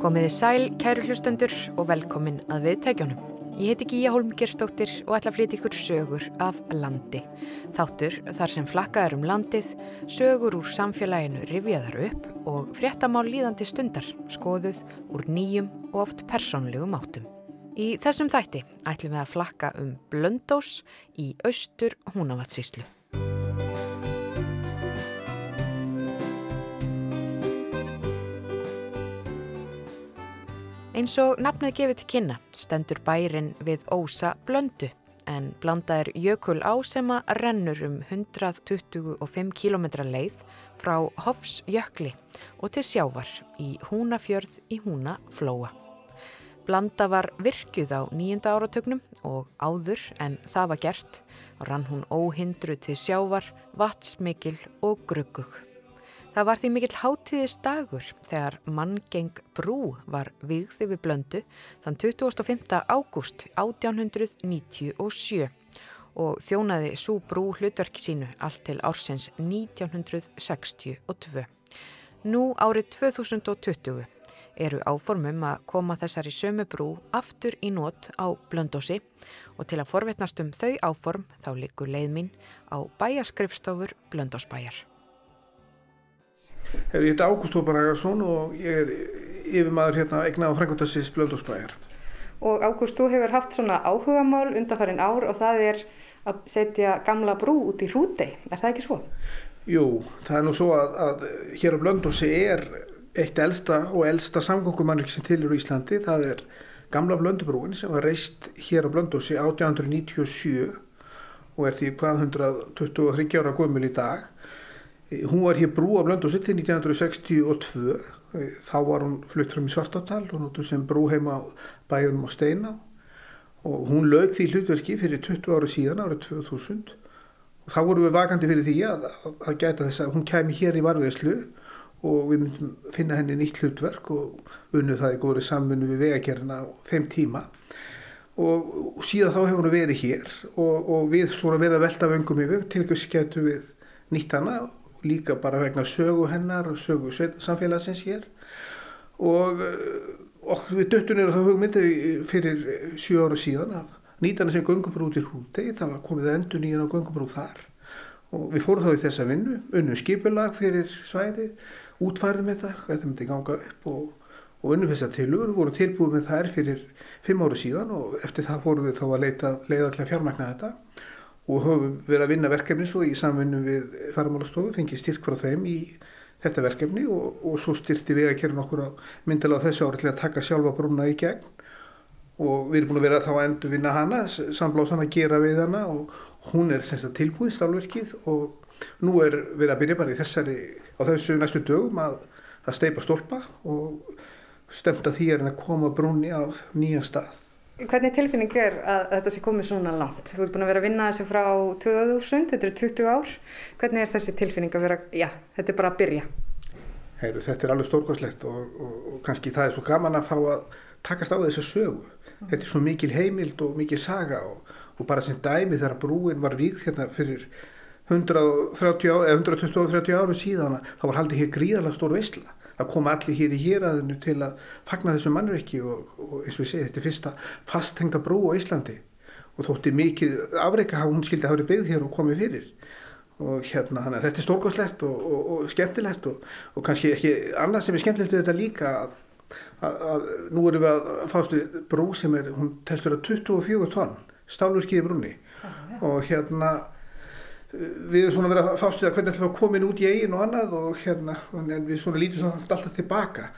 Komiði sæl, kæru hlustendur og velkomin að viðtækjónum. Ég heiti Gíja Holmgerstóttir og ætla að flytja ykkur sögur af landi. Þáttur þar sem flakkaður um landið, sögur úr samfélaginu rifjaðar upp og fréttamál líðandi stundar, skoðuð úr nýjum og oft persónlegum áttum. Í þessum þætti ætlum við að flakka um Blöndós í austur Húnavatsíslu. Eins og nafnið gefið til kynna stendur bærin við ósa blöndu en blanda er jökul á sem að rennur um 125 km leið frá Hofsjökli og til sjávar í Húnafjörð í Húnaflóa. Blanda var virkuð á nýjunda áratögnum og áður en það var gert og rann hún óhindru til sjávar, vatsmikil og gruggug. Það var því mikill hátíðist dagur þegar manngeng brú var vigði við blöndu þann 25. ágúst 1897 og þjónaði svo brú hlutverki sínu allt til ársins 1962. Nú árið 2020 eru áformum að koma þessari sömu brú aftur í nót á blöndósi og til að forvetnast um þau áform þá likur leið mín á bæjaskrifstofur blöndósbæjar. Ég heiti Ágúst Hópar Hagarsson og ég er yfirmaður hérna eigna á Frankværtassis Blöldósbæjar. Og Ágúst, þú hefur haft svona áhugamál undanfærin ár og það er að setja gamla brú út í hrútei. Er það ekki svo? Jú, það er nú svo að, að hér á Blöndósi er eitt elsta og elsta samgöngumannriki sem til eru í Íslandi. Það er gamla Blöndubrúin sem var reist hér á Blöndósi 1897 og er því hvað 123 ára gömul í dag Hún var hér brú á Blöndósi til 1962, þá var hún flutt fram í Svartátal og notur sem brú heima bæjunum á Steina og hún lög því hlutverki fyrir 20 ára síðan árið 2000 og þá vorum við vakandi fyrir því að, að gæta þess að hún kemi hér í varveðslu og við myndum finna henni nýtt hlutverk og unnu það í góðri samfunnu við vegakerna á þeim tíma. Og, síðan þá hefur hún verið hér og, og við svona verða velta vöngum yfir til þess að getu við nýtt hana líka bara vegna sögu hennar og sögu samfélagsins hér. Og, eh, og við döttunir á það hugmyndi fyrir sjö ára síðan að nýtana sem gungubrú í hrúti það var komið endur nýjan á gungubrú þar. Og við fórum þá í þessa vinnu unnum skipulag fyrir svæði útfærðum þetta, þetta myndi ganga upp og, og unnum þessa tilur vorum tilbúið með þær fyrir fimm ára síðan og eftir það fórum við þá að leita leiða til að fjármækna þetta og höfum verið að vinna verkefni svo í samvinnu við faramálastofu, fengið styrk frá þeim í þetta verkefni og, og svo styrti við að gera nokkur á myndilega þessu ári til að taka sjálfa brúna í gegn og við erum búin að vera þá að endur vinna hana, samblásan að gera við hana og hún er þess að tilbúið stálverkið og nú er við að byrja bara í þessari, á þessu næstu dögum að, að steipa stólpa og stemt að því að koma brúni á nýja stað. Hvernig tilfinning er að þetta sé komið svona langt? Þú ert búin að vera að vinna þessu frá 2000, þetta eru 20 ár. Hvernig er þessi tilfinning að vera, já, þetta er bara að byrja? Heyru, þetta er alveg stórkvæmslegt og, og, og kannski það er svo gaman að fá að takast á þessu sögu. Mm. Þetta er svo mikil heimild og mikil saga og, og bara sem dæmi þegar brúin var víð hérna fyrir 130 eða 120-130 árum síðan þá var haldið hér gríðarlega stór veistla það koma allir hér í héræðinu til að fagna þessu mannverki og, og eins og ég segi þetta er fyrsta fasthengta brú á Íslandi. Og þótti mikið afreika hún skildi að hafa byggð hér og komið fyrir. Og hérna þannig að þetta er stórgóðslegt og, og, og skemmtilegt og kannski ekki annað sem er skemmtilegt við þetta líka að, að, að nú erum við að fástu brú sem er, hún telst vera 24 tonn stálurkiði brúni og hérna við erum svona verið að fást við að hvernig ætlum við að koma inn út í eigin og annað og hérna, en við svona lítum svona alltaf tilbaka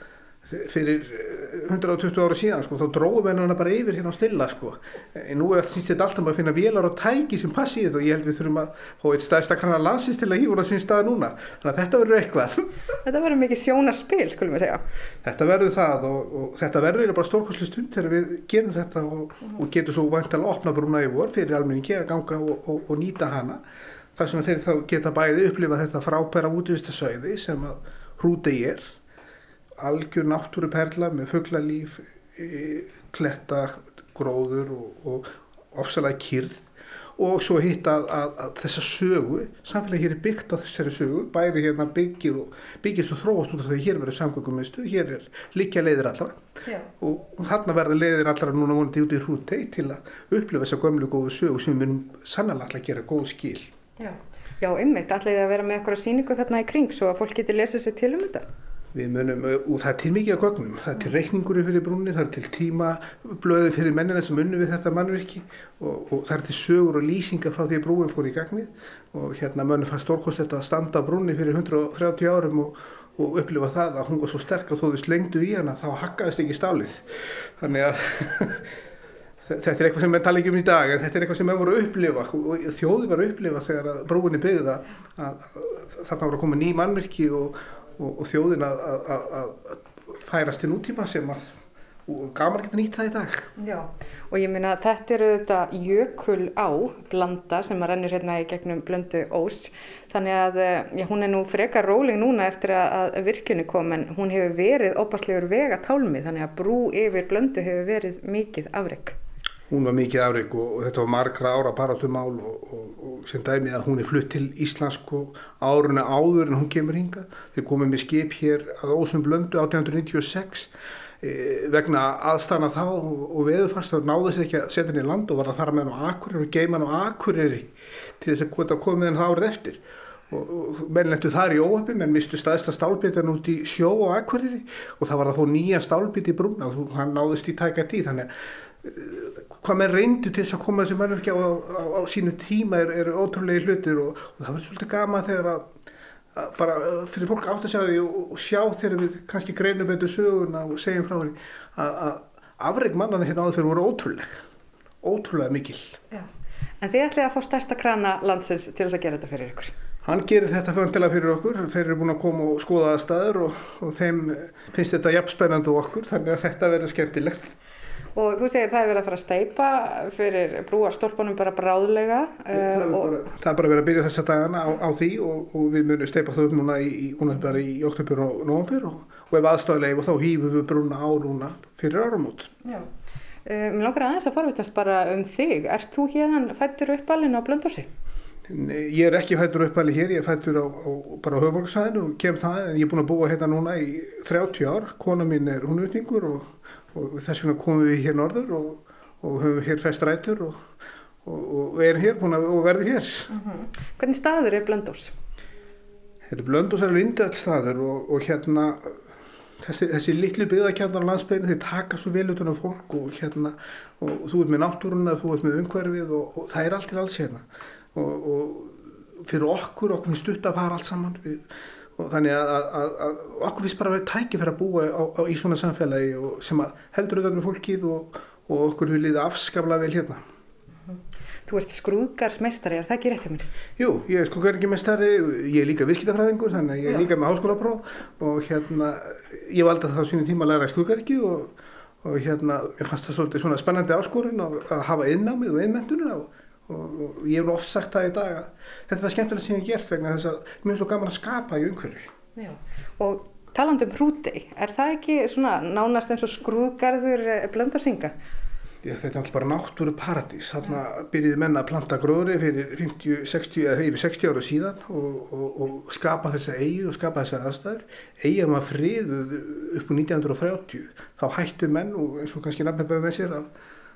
fyrir 120 eh, ára síðan sko, þá dróðum við hennar bara yfir hérna á stilla sko, en nú er þetta alltaf um að finna vélar og tæki sem passi í þetta og ég held við þurfum að fá eitt staðista kannar landsins til að hýfa það sín stað núna, þannig að þetta verður eitthvað. Þetta verður mikið sjónarspil, skulum við segja. Þetta verður það og, og þetta verður bara stórkoslu stund þegar við gerum þetta og, og getum svo vantilega að opna brúna yfir fyrir almenningi að ganga og, og nýta hana þar sem þeir þá geta bæði upplifa þetta frábæra útvistasvæði sem að hrúti er algjör náttúruperla með fugglalíf kletta, gróður og, og ofsalega kýrð og svo hitt að, að, að þessa sögu, samfélagi hér er byggt á þessari sögu, bæri hérna byggir og byggist og þróast út af því að hér verður samgöngumistu, hér er líka leiðir allra Já. og þarna verður leiðir allra núna vonandi út í hrútei til að upplifa þessa gömlu góðu sögu sem við munum sannlega alltaf gera góð skil. Já, Já ymmit, alltaf að vera með eitthvað síningu þarna í kring svo að fólk getur lesað sér til um þetta. Við munum, og það er til mikið af gögnum, það er til reikningur fyrir brúnni, það er til tímablöði fyrir mennina sem unnu við þetta mannverki og, og það er til sögur og lýsingar frá því að brúin fór í gagnið og hérna mönnum fannst stórkost þetta að standa brúnni fyrir 130 árum og, og upplifa það að hún var svo sterk að þó þau slengdu í hana þá hakkaðist ekki stálið. Þannig að þetta er eitthvað sem menn tala ekki um í dag en þetta er eitthvað sem menn voru að upplifa og þjóði var að upplifa þegar brúinni byggða að þarna voru að koma ný mannverki og og, og þjóðin að, að, að færast til nútíma sem að gaman geta nýtt það í dag. Já, og ég minna að þetta eru þetta jökul á blanda sem að rennur hérna í gegnum blöndu ós, þannig að eh, já, hún er nú frekar róling núna eftir að virkjunni kom en hún hefur verið óbærslegur vega tálmið, þannig að brú yfir blöndu hefur verið mikið afreg hún var mikið afreg og, og þetta var margra ára baratumál og, og, og sem dæmið að hún er flutt til Íslandsk og áruna áður en hún kemur hinga. Þeir komið með skip hér að Ósum Blöndu 1896 e, vegna aðstana þá og veðufarst þá náðu þess ekki að setja henni í land og var að fara með henni á Akureyri og geima henni á Akureyri til þess að koma með henni árið eftir. Og menn lentu þar í óöppi, menn mistu staðista stálbítan út í sjó og Akureyri og það var að fá nýja stálbít í brúna og hann náðist í tæka tíð þannig að hvað með reyndu til þess að koma þessi mannverkja á, á, á sínu tíma eru er ótrúlega hlutir og, og það verður svolítið gama þegar að, að bara uh, fyrir fólk átt að sjá því og, og sjá þegar við kannski greinum betur söguna og segjum frá því að, að afreg mannana hérna áður fyrir voru ótrúlega, ótrúlega mikil. Já. En þið ætlaði að fá stærsta krana landsins til þess að gera þetta fyrir ykkur? Hann gerir þetta föndilega fyrir okkur, þeir eru búin að koma og skoða það staður og, og þeim finnst þetta jafn spennandi okkur þannig að þetta verður skemmtilegt og þú segir það er verið að fara að steipa fyrir brúarstólpunum bara bráðlega það uh, bara, það er bara verið að byrja þessa dagana á, á því og, og við munum steipa þau upp núna í, í, í, í oktober og november og, og ef aðstæðulega og þá hýfum við brúna á núna fyrir áramót. Já, uh, mér langar aðeins að forvittast bara um þig. Er þú hérna fættur uppalinn á Blöndósi? Ég er ekki fættur uppalinn hér, ég er fættur á, á, bara á höfbruksæðinu og kem það en ég er búin að búa hérna núna í 30 ár, kona mín er húnutningur og og þess vegna komum við hér norður og, og höfum hér fest rætur og, og erum hér búin að verði hér. Uh mhm. -huh. Hvernig staður er Blöndós? Blöndós er vindall staður og hérna þessi, þessi litlu byggðakjarnar á landsbygðinu þeir taka svo vel út af fólk og hérna og þú ert með náttúruna, þú ert með umhverfið og það er allt til alls hérna og fyrir okkur, okkur finnst stutt að fara allt saman við og þannig að, að, að okkur finnst bara að vera tækifæri að búa á, á, í svona samfélagi sem heldur auðvitað með fólkið og, og okkur vil liða afskafla vel hérna. Þú ert skrúðgarsmeistari, er það ekki rétt hjá mér? Jú, ég er skrúðgarmestari, ég er líka virkitafræðingur, þannig að ég er Já. líka með háskólapróf og hérna, ég valda það á sínum tíma að læra skrúðgarki og, og hérna, ég fannst það svolítið svona spennandi áskorun að hafa innnámið og innmentununa og og, ég hef oft sagt það í dag að þetta er það skemmtilega sem ég hef gert vegna þess að mér er svo gaman að skapa í umhverfi. Og taland um hrúti er það ekki svona nánast eins og skrúðgarður eh, blönd að synga? Ég, þetta er alltaf bara náttúru paradís þarna byrjiði menna að planta gróðri fyrir 50, 60 eða yfir 60 ára síðan og, og, og skapa þessa eigi og skapa þessa aðstæður. Eigið maður friðuð upp á 1930 þá hættu menn og eins og kannski nafnir bæði með sér að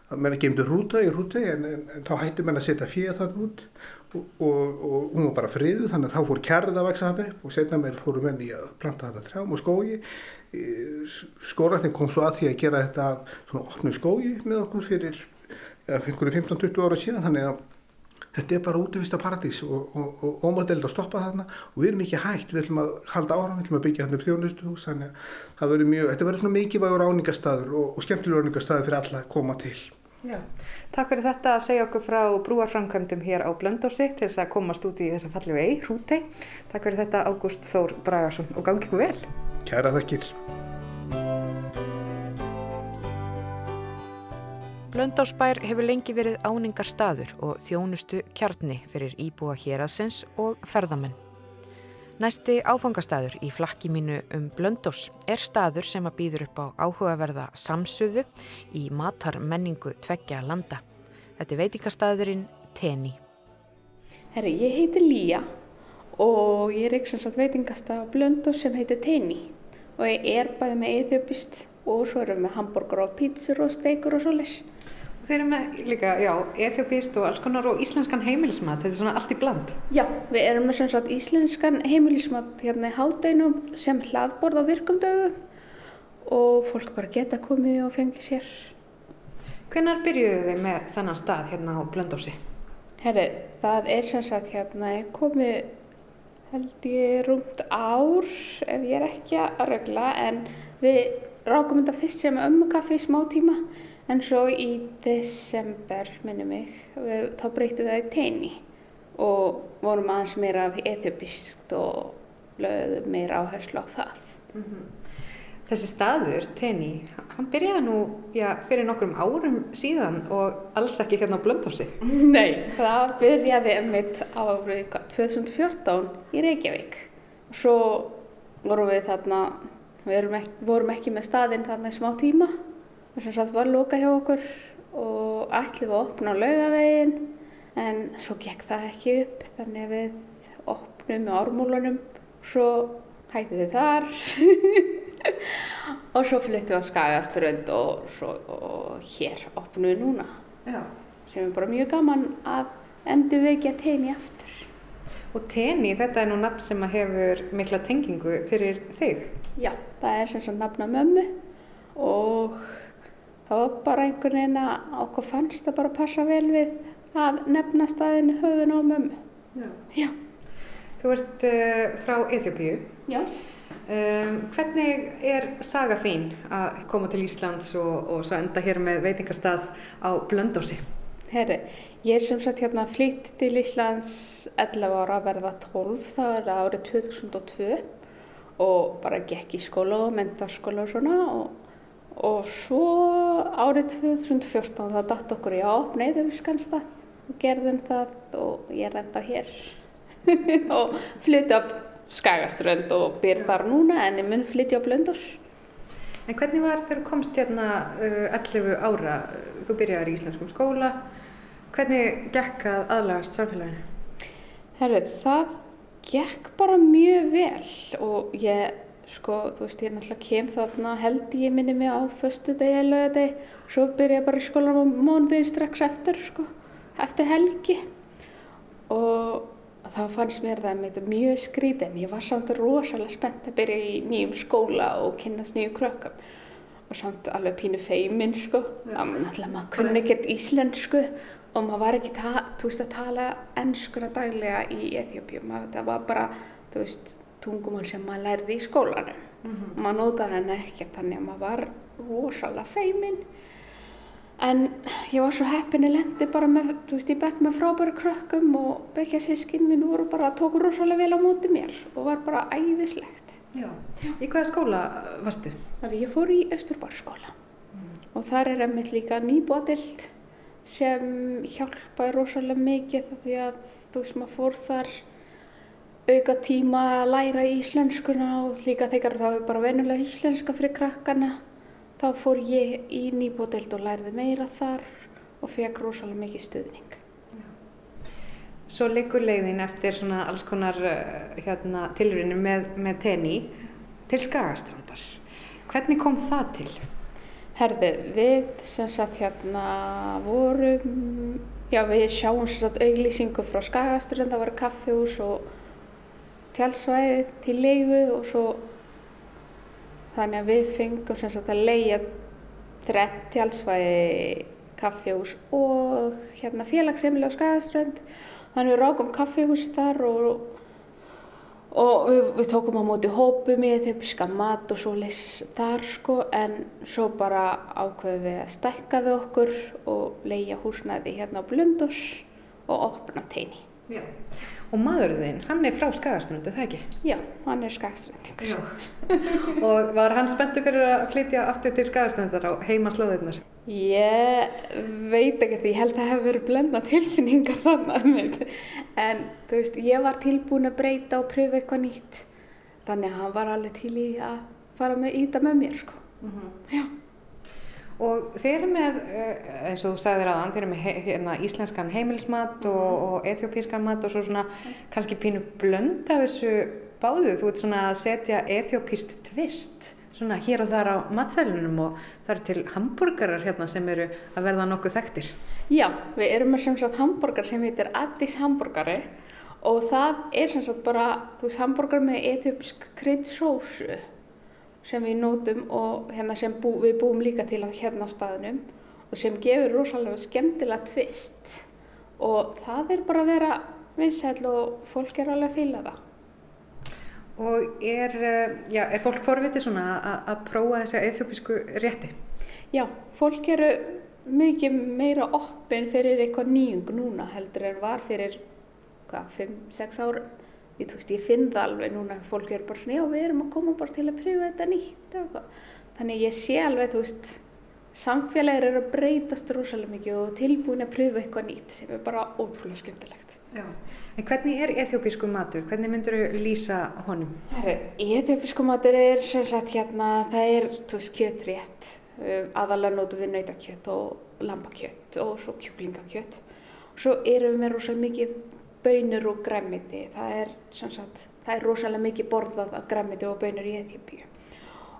að menna gemdu hrúta í hrúti en, en, en þá hættu menna að setja fyrir þann út og, og, og hún var bara friðu þannig að þá fór kærið að vaksa hann upp og setna meir fóru menni að planta þetta trjám og skógi skórættin kom svo að því að gera þetta svona opnu skógi með okkur fyrir ja, 15-20 ára síðan þannig að þetta er bara útvista paradís og, ómadeld að stoppa þarna og við erum ekki hægt, við ætlum að halda ára, við ætlum að byggja þarna upp þjónustuhús þannig að það verður mjög, þetta verður svona mikilvægur áningastadur og, og skemmtilegur áningastadur fyrir alla að koma til. Já. Takk fyrir þetta að segja okkur frá brúarframkvæmdum hér á Blöndósi til þess að komast út í þessa fallegu ei, Hrútei. Takk fyrir þetta Ágúst Þór Bragarsson og gangi ykkur vel. Kæra þakkir. Blöndósbær hefur lengi verið áningar staður og þjónustu kjarni fyrir íbúa hérasins og ferðamenn. Næsti áfangastæður í flakki mínu um Blöndós er staður sem að býður upp á áhugaverða samsuðu í matar menningu tveggja landa. Þetta er veitingastæðurinn tenni. Herri, ég heiti Lía og ég er ekki svona veitingast á blöndu sem heitir tenni og ég er bæði með eðjöpist og svo erum við hambúrgar og pítsur og steikur og svoleis. Þeir eru með líka, já, ethiopíst og alls konar og íslenskan heimilismat, þetta er svona allt í bland. Já, við erum með svona íslenskan heimilismat hérna í hádeinum sem hlaðborð á virkumdögu og fólk bara geta komið og fengið sér. Hvenar byrjuðu þið með þennan stað hérna á Blöndósi? Herri, það er sem sagt hérna komið held ég rúmt ár ef ég er ekki að regla en við rákum þetta fyrst sem ömmukaffi í smá tíma En svo í desember, minnum mig, við, þá breytum við það í teini og vorum aðeins meira af ethiopist og lögðum meira áherslu á það. Mm -hmm. Þessi staður, teini, hann byrjaði nú já, fyrir nokkrum árum síðan og alls ekki hérna á Blöndósi. Nei, það byrjaði emitt árið 2014 í Reykjavík. Svo vorum við þarna, við ekki, vorum ekki með staðinn þarna í smá tíma sem sagt var lóka hjá okkur og ætlum að opna á laugavegin en svo gekk það ekki upp þannig að við opnum með ármúlunum svo hættum við þar og svo flyttum við á Skagaströnd og, svo, og hér opnum við núna Já. sem er bara mjög gaman að endur við ekki að tegni aftur Og Teni, þetta er nú nafn sem hefur mikla tengingu fyrir þig? Já, það er sem sagt nafna mömmu og það var bara einhvern veginn að okkur fannst það bara að passa vel við að nefna staðinu höfun á mömmu. Já. Já. Þú ert uh, frá Eþjópiðu. Já. Um, hvernig er saga þín að koma til Íslands og, og svo enda hér með veitingarstað á Blöndósi? Herri, ég er sem sagt hérna flytt til Íslands 11 ára að verða 12, það var árið 2002 og bara gekk í skóla og mentarskóla og svona og og svo árið 2014 þá dætt okkur í opn eðuvískansta og gerðum það og ég er enda hér. Og flytti á Skagaströnd og byr þar núna en ég mun flytti á Blöndós En hvernig var þegar komst hérna uh, 11 ára, þú byrjaði í íslenskum skóla. Hvernig gekk að aðlagast samfélaginu? Herru, það gekk bara mjög vel og ég sko, þú veist, ég náttúrulega kem þarna held ég minni mig á förstu degi eða lögadegi, svo byrja ég bara í skólan og mónuðin strax eftir, sko, eftir helgi. Og þá fannst mér það mjög skrítið, en ég var samt rosalega spennt að byrja í nýjum skóla og kynast nýju krökkum. Og samt alveg pínu feiminn, sko, ja. náttúrulega maður kunni ekkert íslensku og maður var ekki, þú veist, að tala ennskuna daglega í Eþjópjum, það var bara, þú veist, tungumál sem maður lærði í skólanum mm -hmm. maður nótaði henni ekkert þannig að maður var rosalega feiminn en ég var svo heppinni lendi bara með, þú veist, ég bekk með frábæri krökkum og bekkja sískinn minn voru bara tóku rosalega vel á móti mér og var bara æðislegt Já. Í hvaða skóla varstu? Þar ég fór í Östurbarskóla mm. og þar er einmitt líka nýbótild sem hjálpaði rosalega mikið því að þú veist, maður fór þar auka tíma að læra íslenskuna og líka þegar það er bara venulega íslenska fyrir krakkana þá fór ég í nýbódelt og lærði meira þar og fekk rosalega mikið stuðning. Svo leikur leiðin eftir svona alls konar uh, hérna, tilurinu með, með tenni til Skagastrandar. Hvernig kom það til? Herði, við sem sagt hérna vorum, já við sjáum sem sagt auglýsingu frá Skagastrand, það var kaffehús og tjálsvæði til leigu og svo þannig að við fengum sem sagt að leia þrenn tjálsvæði kaffihús og hérna félagsefnilega á Skagaströnd þannig við rákum kaffihúsi þar og, og við, við tókum á móti hópum í þegar piska mat og svo les þar sko en svo bara ákveðum við að stækka við okkur og leia húsnaði hérna á Blundós og opna teini. Já. Og maðurinn þinn, hann er frá Skagaströndi, það ekki? Já, hann er Skagaströndingur. og var hann spenntu fyrir að flytja aftur til Skagaströndar á heima slóðirnar? Ég veit ekki því, ég held að það hefur verið blenda tilfinningar þannig. En þú veist, ég var tilbúin að breyta og pröfa eitthvað nýtt. Þannig að hann var alveg til í að fara með íta með mér, sko. Mm -hmm. Já. Og þeir eru með, eh, eins og þú sagðir aðan, þeir eru með hérna, íslenskan heimilsmat og, Mhm. og ethiopískan mat og svo svona kannski pínu blönd af þessu báðu. Þú ert svona að setja ethiopíst tvist svona hér og þar á matsælunum og það eru til hambúrgarar hérna sem eru að verða nokkuð þekktir. Já, við erum með sem sagt hambúrgar sem heitir Addis hambúrgari og það er sem sagt bara, þú veist, hambúrgar með ethiopísk kryddsósu sem við nótum og hérna sem bú, við búum líka til á hérna á staðnum og sem gefur rosalega skemmtilega tvist og það er bara að vera vinsæl og fólk er alveg að fýla það. Og er, eh, já, er fólk forvitið svona að- prófa þessa ethiopísku rétti? Já, fólk eru mikið meira oppin fyrir eitthvað nýjung núna heldur en var fyrir hvað, 5-6 árum. Ég, veist, ég finn það alveg núna, fólk eru bara svona, já við erum að koma bara til að pröfa þetta nýtt. og. Þannig ég sé alveg, þú veist, samfélagir eru að breytast rosalega mikið og tilbúin að pröfa eitthvað nýtt sem er bara ótrúlega skemmtilegt. Já. En hvernig er ethiopísku matur? Hvernig myndur þú lýsa honum? Eþjófisku matur er sem sagt hérna, það er, veist, kjötrétt. Um, aðalega notum við nautakjött og lambakjött og svo kjúklingakjött. Svo erum við með rosalega mikið bönur og græmiti. Það er, sem sagt, það er rosalega mikið borðað af græmiti og bönur í Eþjópíu.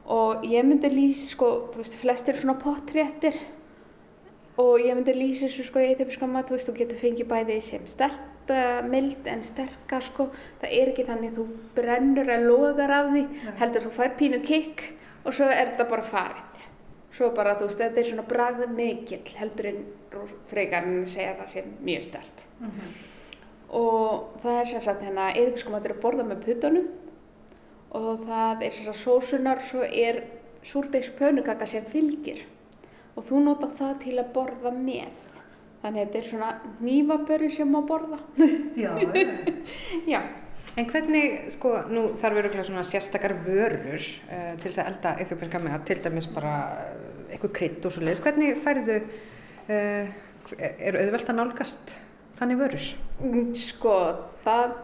Og ég myndi lýsa, sko, þú veist, flestir svona pottréttir og ég myndi lýsa þessu sko í eþjópiska mat, þú veist, þú getur fengið bæði sem sterta, mild en sterka sko, það er ekki þannig þú brennur að logar af því, heldur þú fær pínu kikk og svo er þetta bara farið. Svo bara, þú veist, þetta er svona bragð mikill, heldur en frekar en að segja að það sé mjög stert. Og það er sem sagt hérna, eþjópiska mat er að borða með puttunum og það er sem sagt sósunar, svo er súrdegs pönukaka sem fylgir og þú nota það til að borða með. Þannig að þetta er svona nývaböru sem má borða. Já, Já, En hvernig, sko, nú þarf öruglega svona sérstakar vörur uh, til þess að elda ethiopíska með til dæmis bara uh, eitthvað krydd og svo leiðis. Hvernig færðu, uh, er auðvelt að nálgast þannig vörur? Mm, sko, það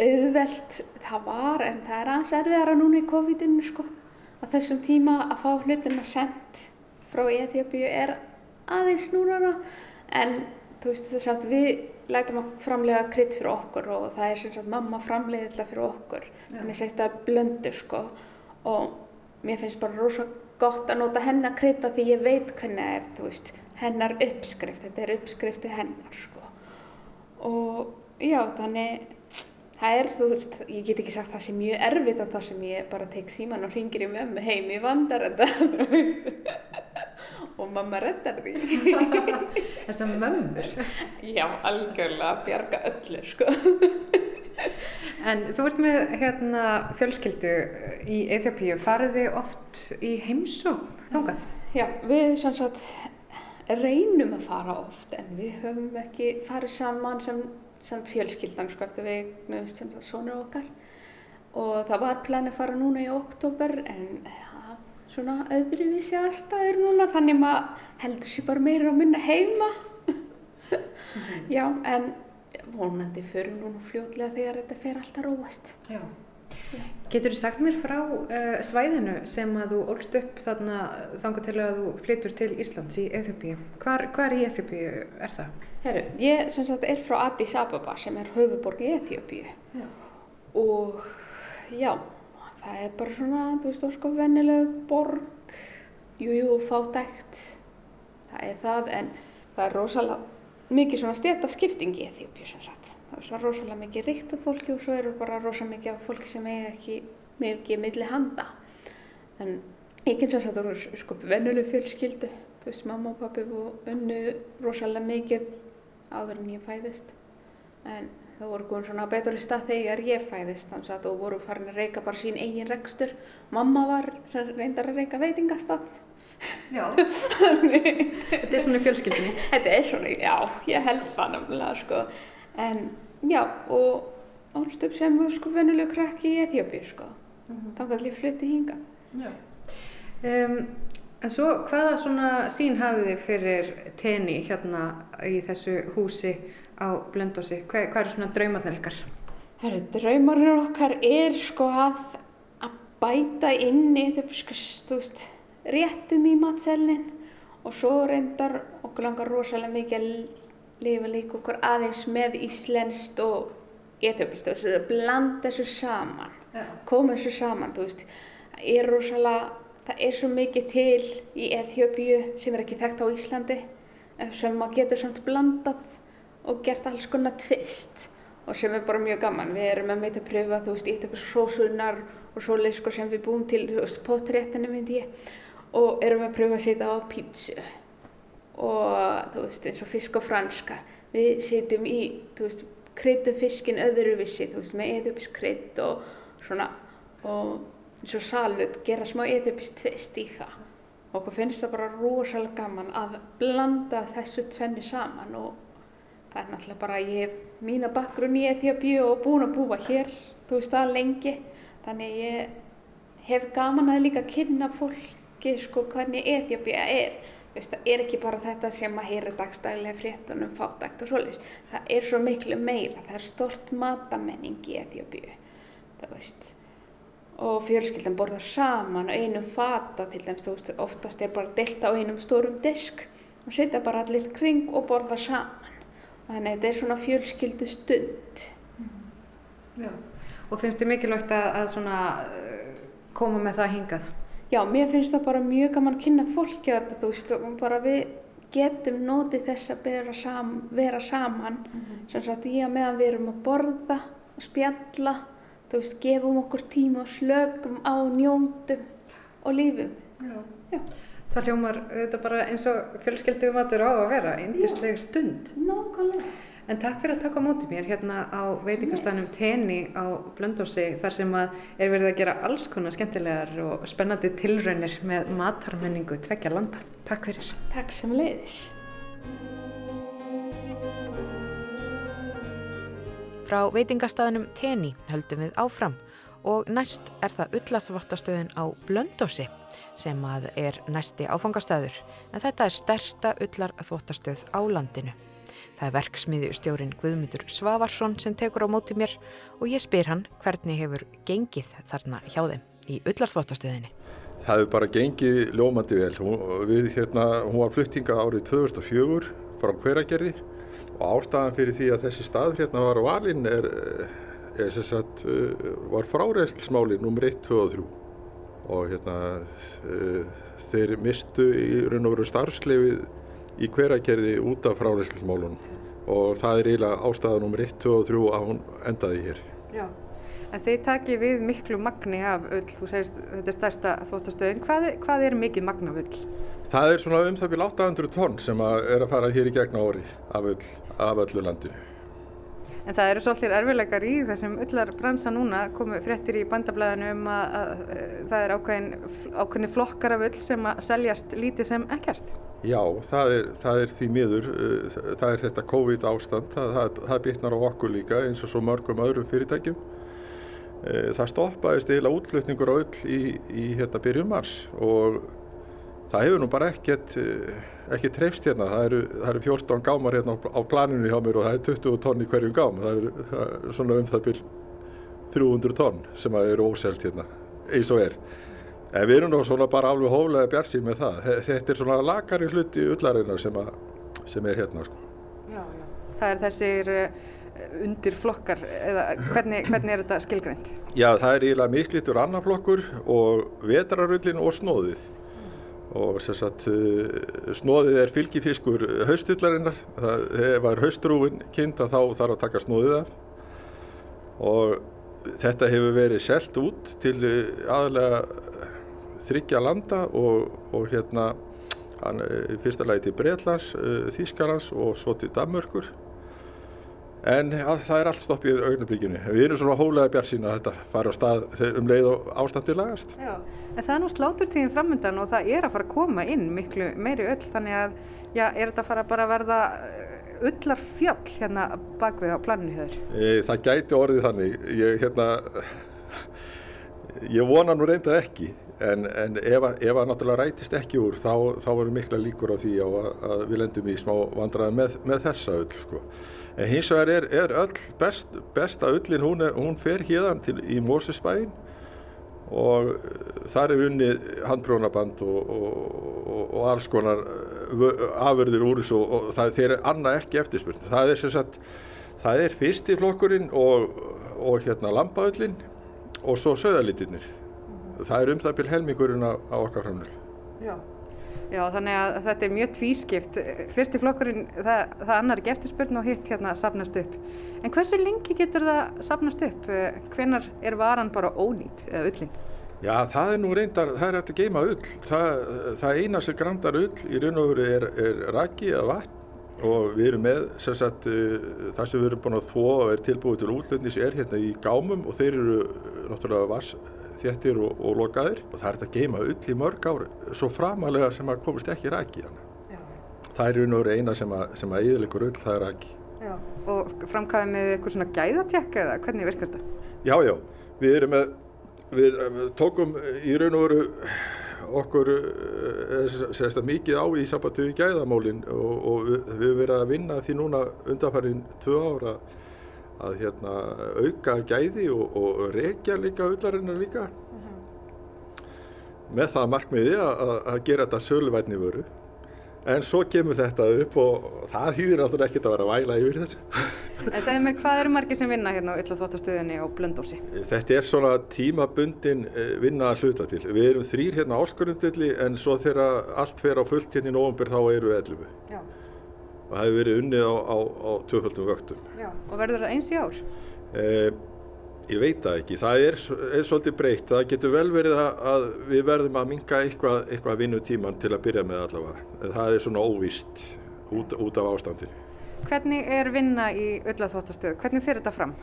auðvelt það var en það er aðeins erfiðara núna í COVID-inu sko. Á þessum tíma að fá hlutina sendt frá Eþjópíu er aðeins núna en þú veist þess að við lætum að framlega krydd fyrir okkur og það er sem sagt mamma framleiði þetta fyrir okkur. Þannig sést það blöndu sko. Og mér finnst bara rosa gott að nota hennar krydda því ég veit hvernig það er þú veist hennar uppskrift, þetta er uppskrifti hennar sko og já þannig það er þú veist, ég get ekki sagt það sem mjög erfitt að það sem ég bara tek síman og ringir í mömmu heim, ég vandar þetta og mamma reddar því Þessar mömmur. já, algjörlega að bjarga öllu sko En þú ert með hérna fjölskyldu í Eþjópíu. Farið þið oft í heimsókn þangað? já, við sem sagt reynum að fara oft en við höfum ekki farið saman sem, sem fjölskyldan sko eftir við nefnst sem það sonur okkar. Og það var plan að fara núna í oktober en ja, svona öðruvísi aðstæður núna þannig maður heldur sér bara meira að minna heima. Já en vonandi förum núna fljótlega þegar þetta fer alltaf róast. Já. Getur þú sagt mér frá uh, svæðinu sem að þú ólst upp þarna þangað til að þú flytur til Íslands í Eþjópíu? Hvar, hvar í Eþjópíu er það? Herru, ég sem sagt er frá Addis Ababa sem er höfuborg í Eþjópíu Já. og já, það er bara svona, þú veist, sko vennileg borg, jú, jú, fátækt, það er það, en það er rosalega mikið svona steta skipting í Eþjópíu sem sagt. Það er svona rosalega mikið ríkt af fólki og svo eru bara rosalega mikið af fólki sem eiga ekki mikið milli handa. En ég kynns að þetta voru sko vennileg fjölskyldu, þú veist, mamma og pappi og unnu rosalega mikið áður en ég fæðist. En það voru komin svona betur í stað þegar ég fæðist þannig að þú voru farin að reyka bara sín eigin rekstur. Mamma var reyndar að reyka veitingastað. Já. Þetta er svona fjölskyldinni. Þetta er svona, já, ég held það nefnilega sko. En já, og álst upp sem sko vennuleg krakki í Eþjópíu sko. Þá gæti ég flutti hinga. Já. Um, en svo hvaða svona sín hafið þið fyrir tenni hérna í þessu húsi á Blöndósi? Hvað, hvað eru svona draumarnir ykkar? Herru, draumarinn okkar er sko að, að bæta inn í þú veist, réttum í matselnin og svo reyndar okkur langar rosalega mikið að lifa líka okkur aðeins með íslenskt og etjópist og blanda þessu saman Já. koma þessu saman þú veist, er rosalega það er svo mikið til í Eþjópíu sem er ekki þekkt á Íslandi eh, sem maður getur samt blandað og gert alls konar tvist og sem er bara mjög gaman. Við erum að meita að pröfa, þú veist, Eþjópis sósunar og svoleið sko sem við búum til þú veist, potréttinu myndi ég og erum að pröfa að setja á pítsu og þú veist, eins og fisk og franska. Við setjum í, þú veist, kryddum fiskin öðruvissi, þú veist, með eþjópisk krydd og svona og eins og salut, gera smá eþjópisk tvist í það. Og okkur finnst það bara rosalega gaman að blanda þessu tvennu saman og það er náttúrulega bara, ég hef mína bakgrunn í Eþjópíu og búin að búa hér, þú veist það lengi, þannig ég hef gaman að líka kynna fólki sko hvernig Eþjópía er. Veist, það er ekki bara þetta sem að heyra dagstælega fréttunum fátækt og svoleiðis. Það er svo miklu meira, það er stort matamenning í Eþjópíu, það veist. Og fjölskyldan borðar saman á einum fata til dæmis, þú veist, oftast er bara deilt á einum stórum disk og setja bara allir kring og borða saman. Þannig að þetta er svona fjölskyldu stund. Já. Og finnst þið mikilvægt að, að svona, uh, koma með það hingað? Já, mér finnst það bara mjög gaman að kynna fólki á þetta, þú veist, og bara við getum notið þess að vera, sam, vera saman, sem sagt ég að meðan við erum að borða og spjalla, þú veist, gefum okkur tíma og slökum á njóndum og lífum. Já. Það hljómar þetta bara eins og fjölskyldum matur á að vera, yndisleg stund. Nákvæmlega. En takk fyrir að taka á móti mér hérna á veitingastanum Teni á Blöndósi þar sem að er verið að gera alls konar skemmtilegar og spennandi tilraunir með matarmenningu tveggja landa. Takk fyrir. Takk sem leiðis. Frá veitingastaðinum Teni höldum við áfram og næst er það ullarþvottastöðin á Blöndósi sem að er næsti áfangastæður en þetta er stærsta ullarþvottastöð á landinu. Það er verksmiði stjórin Guðmundur Svavarsson sem tekur á móti mér og ég spyr hann hvernig hefur gengið þarna hjá þeim í ullarþvottastöðinni. Það hefur bara gengið ljómandi vel. Hún, við, hérna, hún var fluttinga árið 2004 frá hveragerði og ástæðan fyrir því að þessi stað hérna var valinn er, er sem sagt, uh, var fráreilsmáli nummer 1, 2 og 3 og hérna uh, þeir mistu í raun og veru starfslefið í hveragerði út af fráreilsmálunum og það er eiginlega ástæða nummer 1, 2 og 3 að hún endaði hér. Já. En þeir taki við miklu magni af ull, þú segist þetta er stærsta þvottastöðin. Hvað, hvað er mikið magna af ull? Það er svona um það byrja 800 tonn sem að er að fara hér í gegn ári af, ull, af öllu landinu. En það eru svolítið erfilegar í þessum ullar bransa núna, komu fréttir í bandablaðinu um að, að, að það er ákveðin, ákveðin flokkar af ull sem að seljast lítið sem ekkert. Já, það er, það er því miður, uh, það er þetta COVID ástand, það, það, það bitnar á okkur líka eins og svo mörgum öðrum fyrirtækjum. Uh, Það stoppaðist eiginlega útflutningur á ull í, í hérna byrjun mars og það hefur nú bara ekkert, uh, ekki trefst hérna. Það eru, eru 14 gámar hérna á, planinu hjá mér og það er 20 tonn í hverjum gám. Það eru er svona um það byrj 300 tonn sem eru óselt hérna, eins og er. En við erum nú svona bara alveg hóflega bjarsið með það. Þe- Þetta er svona lagari hluti ullarinnar sem, að, sem er hérna sko. Já, já. Það er þessir uh, undir flokkar, eða hvernig, hvernig er þetta skilgrænt? Já, það er eiginlega mislítur annarflokkur og vetrarullin og snóðið. Og sem sagt, uh, snóðið er fylgifiskur haustullarinnar. Það er haustrúin kind þá þarf að taka snóðið af. Og þetta hefur verið selt út til uh, aðalega þryggja landa og, og hérna hann, í fyrsta lagi til Breitlands, uh, Þýskalands og svo til Danmörkur. En að, það er allt stopp í augnablikinu. Við erum svona hólega bjarsýn að þetta fara á stað þegar um leið og ástandi lagast. Já, en það er nú sláturtíðin framöndan og það er að fara að koma inn miklu meiri öll, þannig að, já, er þetta fara bara að verða ullar fjöll hérna bakvið á planinu hér? E, það gæti orðið þannig. Ég, hérna, ég vona nú reyndar ekki, en, en ef, að- ef að náttúrulega rætist ekki úr, þá, þá verður mikla líkur á því á að, að við lendum í smá vandræði með, með þessa ull, sko. En hins vegar er, er öll best, besta ullin, hún, er, hún fer til, í Mórsesbæin og uh, þar er unnið handbrónaband og, og, og alls konar uh, afurðir úr þessu og það þeir er annað ekki eftirspurn. Það er sem sagt, það er fyrsti flokkurinn og, og hérna lampaöllin og svo söðalitirnir. Það er um það byrj helmingurinn á, á okkar framlega. Já. Já, þannig að þetta er mjög tvískipt. Fyrsti flokkurinn, það, það annar ekki eftirspurn og hitt hérna sapnast upp. En hversu lengi getur það sapnast upp? Hvenar er varan bara ónýtt eða ullin? Já, það er nú reyndar, það er eftir að geima ull. Það, það eina sem grandar ull í raun og veru er, er raki eða vatn og við erum með, sem sagt, það sem við erum búin að þvó og er tilbúið til útlöfnis er hérna í gámum og þeir eru náttúrulega vars þéttir og, og lokaðir og það er þetta að geima ull í mörg ári svo framalega sem að komist ekki hana. Það er veru eina sem að, sem að yðurleikur ull, það er rækki. Já. Og framkvæðið með eitthvað svona gæðatjekk eða hvernig virkar þetta? Já, já, við erum með, við tókum í raun og veru okkur sérst að mikið á í sambandi við gæðamálinn og, og við, við verið að vinna því núna undanfærin tvö ára að hérna, auka gæði og, og rekja líka ullarinnar líka uh -huh. með það markmiði að, að gera þetta söluvætni vöru en svo kemur þetta upp og það hýðir náttúrulega ekkert að vera að væla yfir þessu En segðu mér, hvað eru margir sem vinna hérna á Ullaþvóttastöðunni og Blöndósi? Þetta er svona tímabundin vinna að hluta til. Við erum þrýr hérna áskorundilli en svo þegar allt fer á fullt hérna í nógumbyr þá eru við 11. Já og það hefur verið unnið á, á, á tvöföldum vöktum. Já, og verður það eins í ár? Eh, ég veit það ekki. Það er, er svolítið breytt. Það getur vel verið að, að við verðum að minga eitthvað, eitthvað vinnutíman til að byrja með allavega. Það er svona óvist út, út af ástandinu. Hvernig er vinna í öllaþvóttastöðu? Hvernig fyrir þetta fram?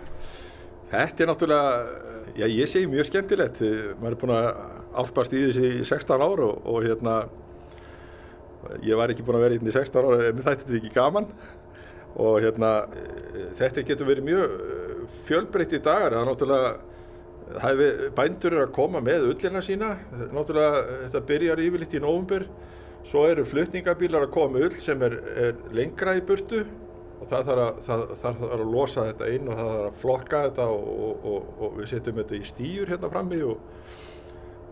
Þetta er náttúrulega, já ég segi mjög skemmtilegt. Maður er búin að álpast í þessi í 16 ára og, og hérna Ég var ekki búin að vera inn í 16 ára en þetta er ekki gaman og hérna þetta getur verið mjög fjölbreytt í dagar. Það er náttúrulega, er bændur að koma með ullina sína. Náttúrulega þetta byrjar yfirleitt í nógumbur. Svo eru flutningabílar að koma ull sem er, er lengra í burtu og það þarf að, það, það þarf að losa þetta inn og það þarf að flokka þetta og, og, og, og við setjum þetta í stýjur hérna frammi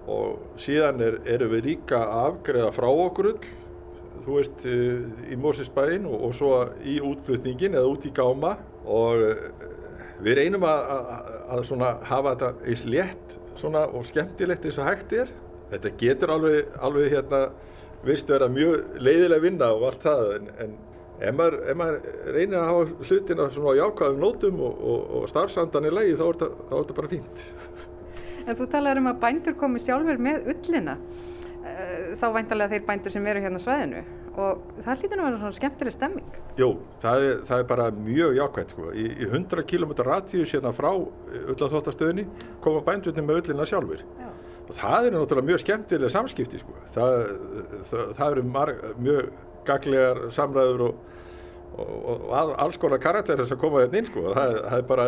og síðan er, erum við líka að afgreða frá okkur ull þú veist, í Mórsisbæinn og, og svo í útflutningin eða út í gáma og við reynum að, að, að hafa þetta eins létt og skemmtilegt eins og hægt er. Þetta getur alveg, alveg hérna, vist vera mjög leiðilega vinna og allt það en, en ef maður, maður reynir að hafa hlutina svona á jákvæðum nótum og, og, og starfsandan í lagi þá er þetta bara fínt. En þú talaður um að bændur komi sjálfur með ullina þá væntalega þeir bændur sem eru hérna svæðinu og það lítur nú að vera svona skemmtileg stemming. Jú, það er, það er bara mjög jákvæmt sko. Í, í 100 km radíus hérna frá öllarþóttastöðinni koma bændurni með öllina sjálfur. Já. Og það eru náttúrulega mjög skemmtilega samskipti sko. Það, það, það eru marg, mjög gaglegar samræður og, og, og, og alls konar karakterir sem koma hérna inn sko. Það, það er bara,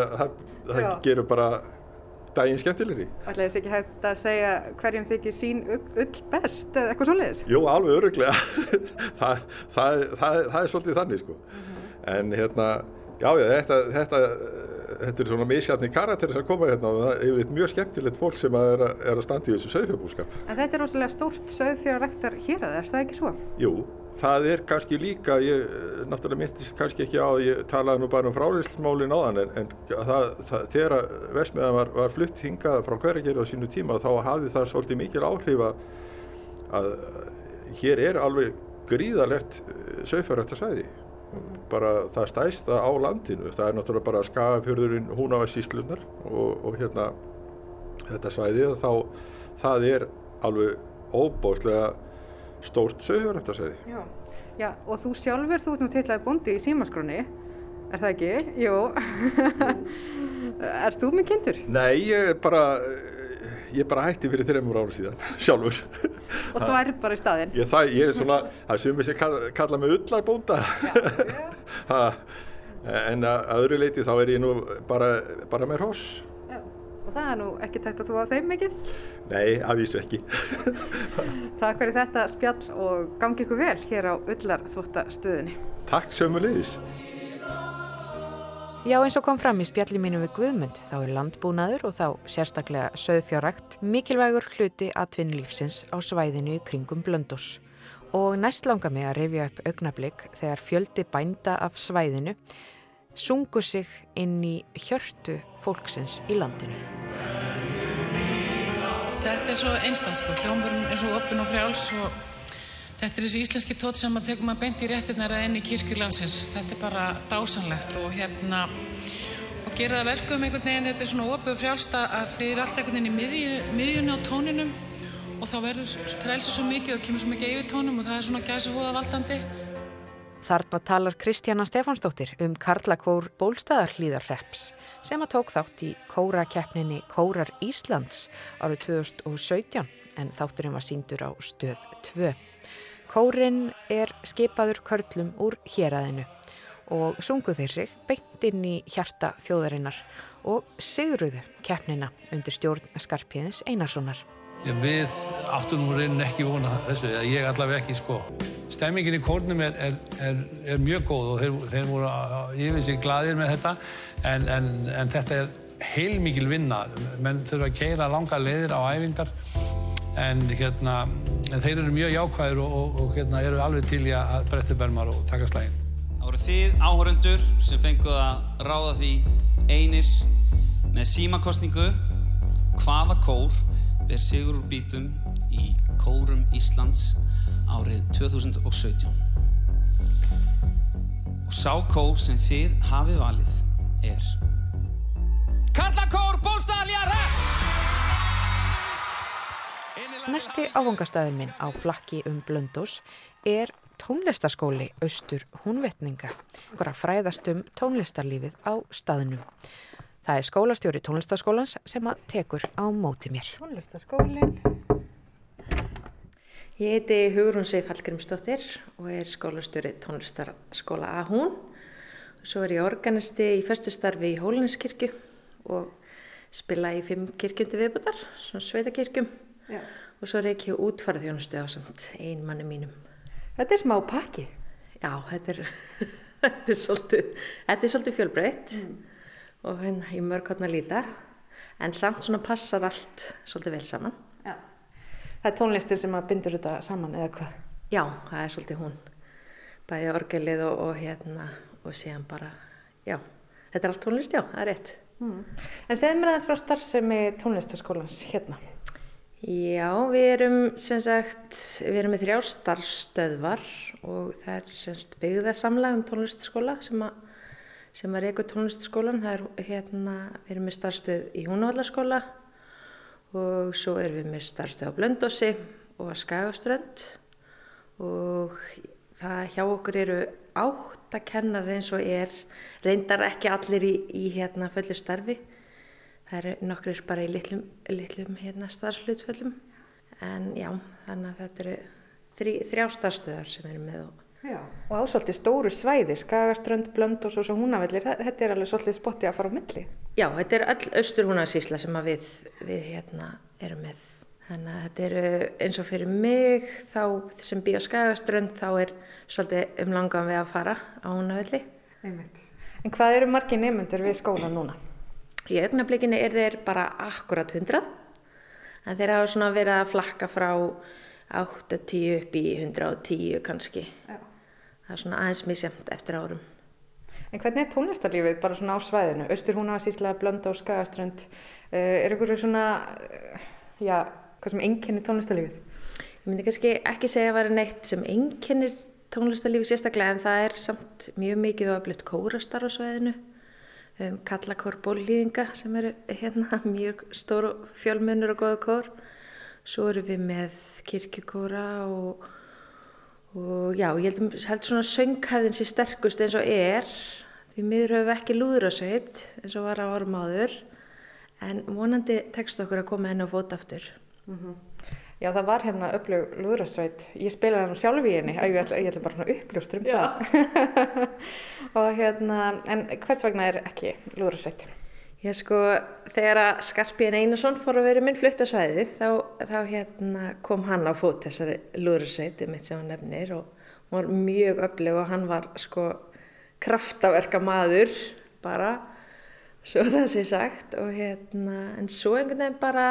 það gerur bara daginn skemmtilegri. Ætlaði þess ekki hægt að segja hverjum þykir sín ull best eða eitthvað svolítið? Jú, alveg öruglega. það, það, það, það er svolítið þannig sko. Uh -huh. En hérna, já, þetta, þetta, þetta er svona misjafni karakterir sem koma hérna og það er mjög skemmtilegt fólk sem er að, er að standa í þessu söðfjörbúskap. En þetta er rosalega stórt söðfjörrektar hér að það, er það ekki svo? Jú, það er kannski líka, ég náttúrulega myndist kannski ekki á að ég talaði nú bara um fráriðsmálin á þann en, en það, það, þegar Vestmiðan var, var flutt hingað frá hverjargerði á sínu tíma þá hafði það svolítið mikil áhrif að, að hér er alveg gríðalegt sögfjörrættarsvæði bara það stæsta á landinu það er náttúrulega bara skafjörðurinn húnavarsíslunar og, og hérna þetta svæði þá það er alveg óbóðslega stórt sögurrættarsæði. Já. Já, og þú sjálfur, þú ert nú teitlaði bondi í símaskroni, er það ekki? Jú. er þú með kindur? Nei, ég bara, ég bara hætti fyrir þreymur ára síðan, sjálfur. Og þú er bara í staðinn? Ég, það, ég er svona, það sem ég kalla, kalla mig ullarbónda. En að öðru leiti þá er ég nú bara, bara með hross. Og það er nú ekki tægt að þú á þeim mikið? Nei, afvísu ekki. Takk fyrir þetta spjall og gangi ykkur vel hér á Ullarþvottastöðinni. Takk sömulegis. Já, eins og kom fram í spjalli mínu við Guðmund, þá er landbúnaður og þá sérstaklega söðfjárakt mikilvægur hluti að tvinnlífsins á svæðinu kringum Blöndós. Og næst langar mig að rifja upp augnablík þegar fjöldi bænda af svæðinu sungu sig inn í hjörtu fólksins í landinu. Þetta er svo einstaklega, sko. hljómburinn er svo öppin og frjáls og Þetta er þessi íslenski tótt sem að tegum að beint í réttinnar að enni kirkjulansins. Þetta er bara dásanlegt og hérna og gera það verkum einhvern veginn, þetta er svona oföðu frjálsta að þið eru alltaf einhvern veginn í miðju, miðjunni á tóninum og þá verður frelsið svo mikið og kemur svo mikið yfir tónum og það er svona gæsa húða valdandi. Þarpa talar Kristjana Stefánsdóttir um Karlakór Bólstaðarhlíðarreps sem að tók þátt í kórakeppninni Kórar Íslands árið 2017 en þátturinn var síndur á stöð 2. Kórin er skipaður körlum úr héræðinu og sungu þeir sig beint inn í hjarta þjóðarinnar og sigruðu keppnina undir stjórn Skarpíðins Einarssonar. Við áttum nú reynir ekki vona þessu, eða ég allavega ekki sko. Stemmingin í kórnum er, er, er, er mjög góð og þeir, þeir voru yfir sig gladir með þetta en, en, en þetta er heilmikil vinna. Menn þurfa að keira langa leiðir á æfingar en hérna, þeir eru mjög jákvæðir og, og, og hérna, eru alveg til í að breytta bermar og taka slægin. Það voru þið áhörundur sem fenguð að ráða því einir með símakostningu hvaða kór ber sigur úr bítum í Kórum Íslands árið 2017. Og sá kór sem þið hafið valið er Karlakór Bólstælja Reps! Næsti áfangastæðin minn á flakki um Blöndós er tónlistaskóli Östur Húnvetninga, að fræðast um tónlistarlífið á staðinum. Það er skólastjóri tónlistaskólans sem að tekur á móti mér. Tónlistaskólin. Ég heiti Hugrún Seif Hallgrímsdóttir og er skólastjóri tónlistaskóla að hún. Svo er ég organisti í förstustarfi í Hólinskirkju og spila í fimm kirkjundu viðbútar, svona sveitakirkjum. Já. Og svo er ég útfarað þjónustu á samt einmanni mínum. Þetta er smá pakki. Já, þetta er, þetta er svolítið, svolítið fjölbreytt mm. og hérna í mörg hodna líta. En samt svona passar allt svolítið vel saman. Já. Það er tónlistir sem að bindur þetta saman eða hvað? Já, það er svolítið hún. Bæði orgelið og, og hérna og síðan bara, já, þetta er allt tónlist, já, það er rétt. Mm. En segð mér aðeins frá starfsemi tónlistaskólans hérna. Já, við erum sem sagt, við erum með þrjá starfstöðvar og það er semst byggðarsamlag um tónlistaskóla sem að, sem að reyku tónlistaskólan. Það er hérna, við erum með starfstöð í Húnavallaskóla og svo erum við með starfstöð á Blöndósi og að Skagaströnd og það hjá okkur eru áttakennar eins og er, reyndar ekki allir í, í hérna fullu starfi Það eru nokkur bara í litlum, litlum hérna, starfslutföllum en já, þannig að þetta eru þrý, þrjá starfstöðar sem eru með og Já, og ásaldið stóru svæði, Skagaströnd, Blönd og svo húnavellir, þetta er alveg svolítið spotti að fara á milli. Já, þetta er öll austur húnarsísla sem við, við hérna erum með. Þannig að þetta eru eins og fyrir mig þá sem býð á Skagaströnd þá er svolítið um langan við að fara á húnavelli. En hvað eru margir nefnundur við skólan núna? Í augnablikinu er þeir bara akkurat 100 en þeir hafa svona verið að flakka frá 8-10 upp í 110 kannski. Já. Það er svona aðeins misjamt eftir árum. En hvernig er tónlistarlífið bara svona á svæðinu? Östur Húnavarsísla, Blönda og Skagaströnd. Uh, er ykkur svona, uh, já, hvað sem enginnir tónlistarlífið? Ég myndi kannski ekki segja að vera neitt sem enginnir tónlistarlífið sérstaklega en það er samt mjög mikið og að blitt kórastar á svæðinu um, kallakór bólýðinga sem eru hérna mjög stóru fjölmunur og goða kór. Svo eru við með kirkjukóra og, og já, ég held, held svona sönghæðin sér sterkust eins og er. Því miður höfum við ekki lúðrasveit eins og var á orm áður en vonandi tekst okkur að koma henn á fótaftur. Mm -hmm. Já, það var hérna upplög lúðrasveit. Ég spilaði hann sjálf í henni, ég ætla, ég ætla bara svona uppljóstur um það. og hérna, en hvers vegna er ekki lúðrasveit? Já, sko, þegar að Skarpíðin Einarsson fór að vera minn fluttasvæði, þá, þá hérna, kom hann á fót þessari lúðrasveiti mitt sem hann nefnir og var mjög upplög og hann var sko kraftaverka maður bara svo það sé sagt og hérna en svo einhvern veginn bara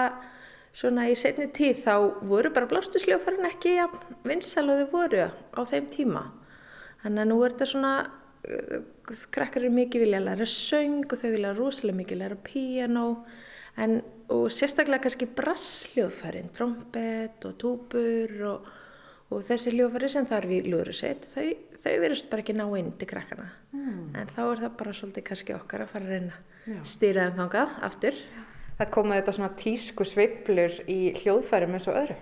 svona í setni tíð þá voru bara blástusljófarinn ekki ja, vinsal og þau voru á þeim tíma þannig að nú er þetta svona uh, krakkar eru mikið vilja að læra söng og þau vilja rosalega mikið læra piano en og sérstaklega kannski brassljóðfærin, trompet og túbur og, og þessi hljóðfæri sem þarf í lúðursett, þau, þau verðast bara ekki ná inn til krakkana. Mm. En þá er það bara svolítið kannski okkar að fara að reyna stýra þeim þangað aftur. Það komaði þetta svona tísku sveiblur í hljóðfærum eins og öðru?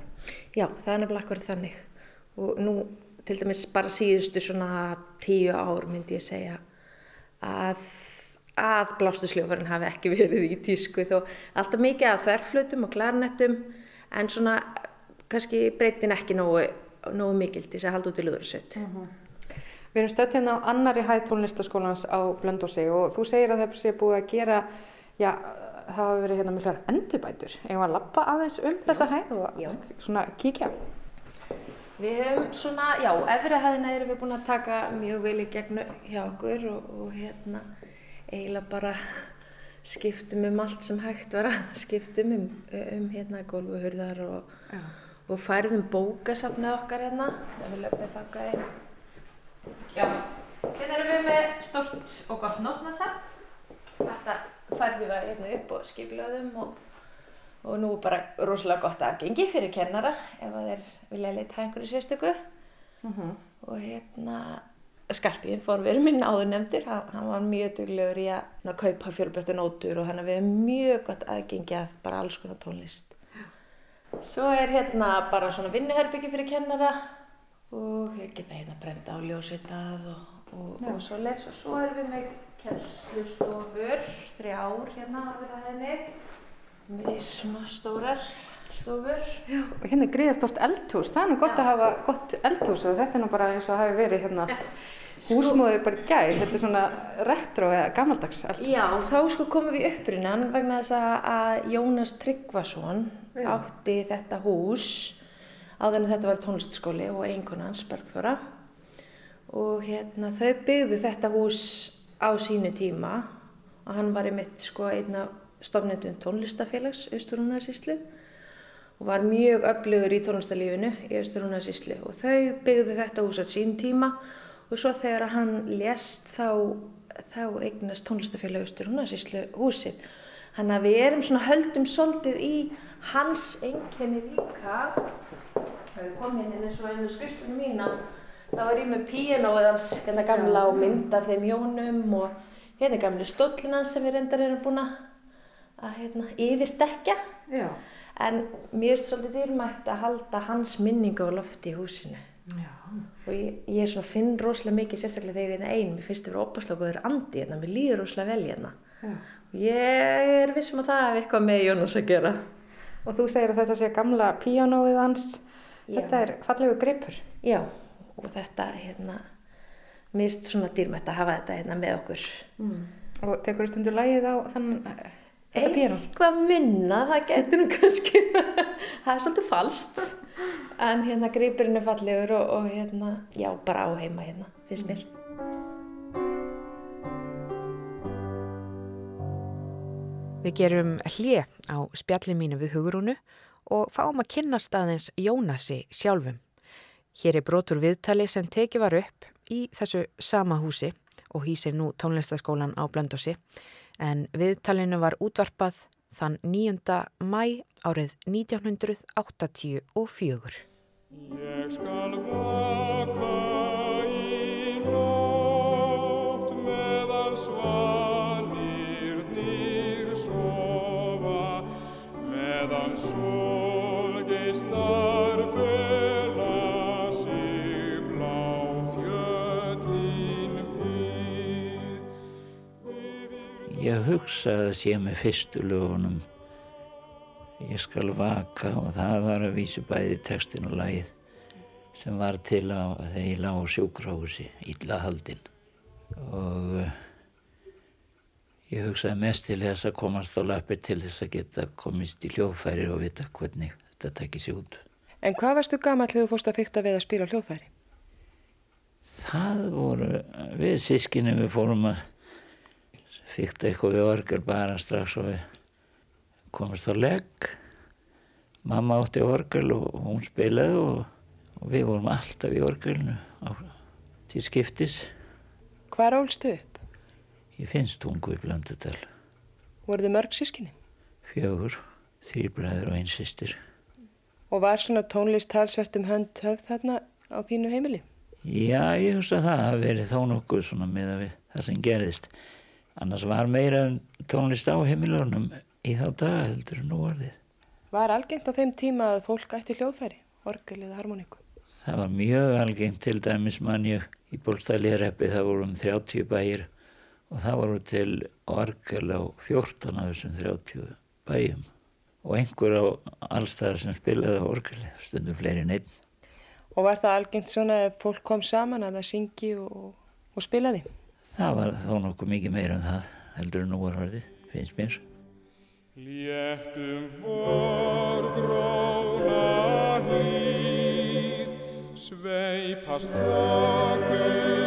Já, það er nefnilega akkurat þannig. Og nú til dæmis bara síðustu svona tíu ár myndi ég segja að að blástusljófarinn hafi ekki verið í tísku þó alltaf mikið að þverflutum og klarnettum en svona kannski breytin ekki nógu, nógu mikil til þess að halda út í löðursett. Mm -hmm. Við erum stöðt hérna á annari hæð tónlistaskólans á Blöndósi og þú segir að það sé búið að gera, já það hafa verið hérna miklar endurbætur. Eða að lappa aðeins um þessa hæð og já. svona kíkja. Við hefum svona, já, efri hæðina erum við búin að taka mjög vel í gegnu hjá okkur og, og hérna eiginlega bara skiptum um allt sem hægt var að skiptum um, um hérna gólfuhurðar og, og færðum bókasafnið okkar hérna það við löpum þakka einn Já, hérna erum við með stort og gott nótnasafn þetta færðum við hérna upp og skiplaðum og, og nú er bara rosalega gott að gengi fyrir kennara ef þeir vilja leita einhverju sérstöku mhm. -huh. og hérna Skarpíðin fór verið minn áður nefndir, hann, hann var mjög duglegur í að, að kaupa fjölbröttu nótur og hann er mjög gott aðgengi að bara alls konar tónlist. Svo er hérna bara svona vinnuherbyggi fyrir kennara og ég geta hérna brenda á ljósitað og, og, og svo les og svo erum við með kennslustofur, þrjár hérna á með svona stórar stofur. Já, og hérna er gríðastort eldhús, það er nú gott Já. að hafa gott eldhús og þetta er nú bara eins og hafi verið hérna húsmóðið bara gæð, þetta er svona retro eða gammaldags eldhús. Já, þá sko komum við upprinnan vegna þess að Jónas Tryggvason Já. átti þetta hús áður en þetta var tónlistskóli og einkonans Bergþóra og hérna þau byggðu þetta hús á sínu tíma og hann var í mitt sko einna stofnendun tónlistafélags Östurúnarsíslu og var mjög öflugur í tónlistarlífinu í Östurúnarsíslu og þau byggðu þetta hús á sín tíma og svo þegar hann lést þá, þá eignast tónlistafélag Östurúnarsíslu húsið. Þannig að við erum svona höldum soldið í hans enginni líka. Það hefur komið hérna eins og einu skriftunum mína. Það var ég með píanóið hans, hérna gamla á mynd af þeim hjónum og hérna gamli stóllin hans sem við reyndar erum búin að hérna, yfirdekja. Já. En mér er svolítið dýrmætt að halda hans minningu á lofti í húsinu. Já. og ég, ég finn rosalega mikið sérstaklega þegar ég er einn mér finnst þetta verið opaslega góður andi hérna mér líður rosalega vel hérna. Og ég er vissum að það hef eitthvað með Jónus að gera. Og þú segir að þetta sé gamla píanóið hans. Já. þetta er fallegu gripur. Já, og þetta hérna finnst svona dýrmætt að hafa þetta hérna með okkur mm. og tekur þú stundur lægið á þannig eitthvað minna, það getur nú kannski það er svolítið falskt en hérna gripurinn er fallegur og, og hérna, já, bara á heima hérna finnst mér Við gerum hlið á spjalli mínu við hugurúnu og fáum að kynna staðins Jónasi sjálfum. Hér er brotur viðtali sem tekið var upp í þessu sama húsi og hýsir nú tónlistaskólan á Blöndósi en viðtalinu var útvarpað þann 9. mæ árið 1984. Ég skal vaka ég hugsa að sé með fyrstu lögunum. Ég skal vaka og það var að vísu bæði textin og lagið sem var til á þegar ég lág á sjúkráhusi illa haldinn. Og uh, ég hugsaði mest til þess að komast á lappir til þess að geta komist í hljóðfæri og vita hvernig þetta tekki sig út. En hvað varstu gammal þegar þú fórst að fykta við að spila hljóðfæri? Það voru við sískinni við fórum að fyrkt eitthvað við orgel bara strax og við komast á legg. Mamma átti orgel og hún spilaði og, og við vorum alltaf í orgelinu á, til skiptis. Hvað rólstu upp? Ég finnst tungu í Blöndudal. Voru þið mörg sískinni? Fjögur, þrý bræður og einn sýstir. Og var svona tónlist talsvert um hönd höfð þarna á þínu heimili? Já, ég hugsa að það hafi verið þó nokkuð svona við það sem gerðist. Annars var meira tónlist á heimilunum í þá daga heldur en nú orðið. Var algengt á þeim tíma að fólk ætti hljóðfæri, orgel eða harmoníku? Það var mjög algengt til dæmis mann ég í bólstæliðreppi það voru um 30 bæir og það voru til orgel á 14 af þessum 30 bæjum og einhver á allstæðar sem spilaði á orgeli, stundum fleiri neitt. Og var það algengt svona að fólk kom saman að það syngi og, og spilaði? Það var þó nokkuð mikið meira en það heldur en nú var orðið, finnst mér. Léttum vor gróna hlýð, sveipast þokkubönd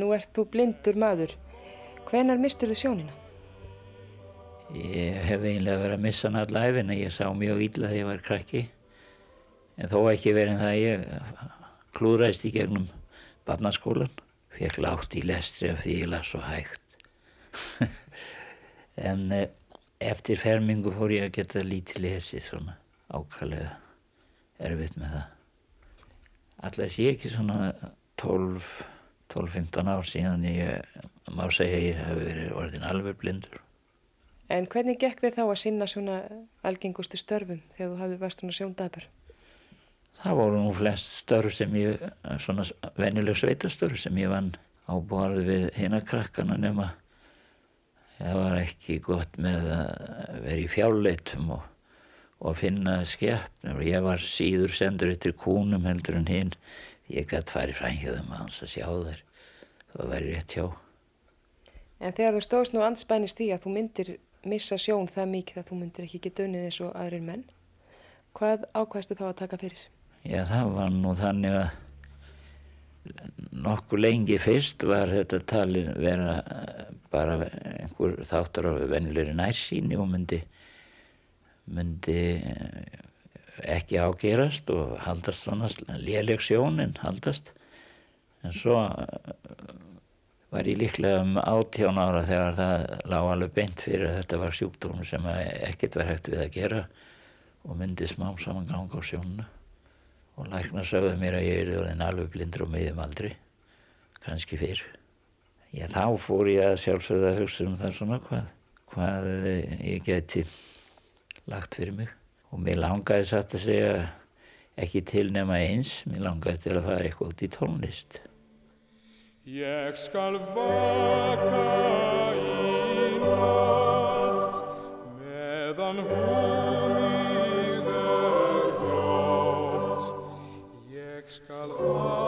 nú ert þú blindur maður. Hvenar mistur þú sjónina? Ég hef eiginlega verið að missa hann alla æfina. Ég sá mjög illa þegar ég var krakki. En þó ekki verið það að ég klúðræst í gegnum barnaskólan. Fekk látt í lestri af því ég las svo hægt. en eh, eftir fermingu fór ég að geta lítið lesið svona ákallega erfitt með það. Alltaf sé ekki svona 12-15 ár síðan ég má segja að ég hef verið orðin alveg blindur. En hvernig gekk þið þá að sinna svona algengustu störfum þegar þú hafði vært svona sjóndabur? Það voru nú flest störf sem ég, svona venjuleg sveitastörf sem ég vann á borð við hérna krakkana nema það var ekki gott með að vera í fjálleitum og, og finna skeppnur og ég var síður sendur eftir kúnum heldur en hinn. Ég gæti farið frænhjöðum að hans að sjá þær. Það væri rétt hjá. En þegar þú stóðst nú anspænist í að þú myndir missa sjón það mikið að þú myndir ekki geta unnið eins og aðrir menn, hvað ákvæðstu þá að taka fyrir? Já, það var nú þannig að nokkuð lengi fyrst var þetta talin vera bara einhver þáttur á vennilegri nærsýni og myndi, myndi ekki ágerast og haldast svona léleg sjónin haldast. En svo var ég líklega um átján ára þegar það lág alveg beint fyrir þetta var sjúkdómur sem ekkert var hægt við að gera og myndi smám saman ganga á sjónuna og lækna sögðu mér að ég er alveg blindur og miðjum aldri kannski fyrr. Já, þá fór ég að sjálfsögða að hugsa um það svona hvað, hvað ég geti lagt fyrir mig og mér langaði satt að segja ekki til nema eins, mér langaði til að fara eitthvað út í tónlist Ég skal vaka í nátt meðan húnist er gott. Ég skal aldum